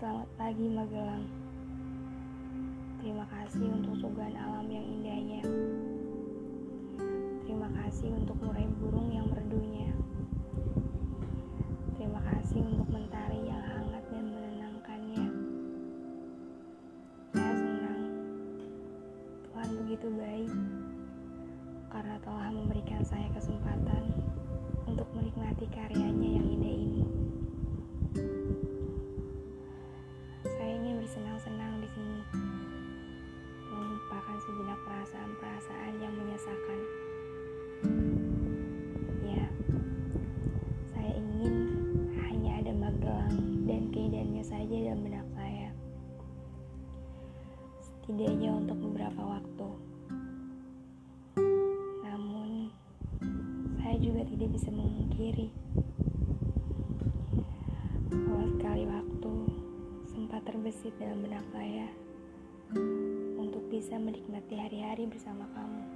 Magelang. Terima kasih untuk suguhan alam yang indahnya. Terima kasih untuk murai burung yang merdunya. Terima kasih untuk mentari yang hangat dan menenangkannya. Saya senang Tuhan begitu baik karena telah memberikan saya kesempatan untuk menikmati karyanya saja dalam benak saya. Setidaknya untuk beberapa waktu. Namun, saya juga tidak bisa memungkiri bahwa sekali waktu sempat terbesit dalam benak saya untuk bisa menikmati hari-hari bersama kamu.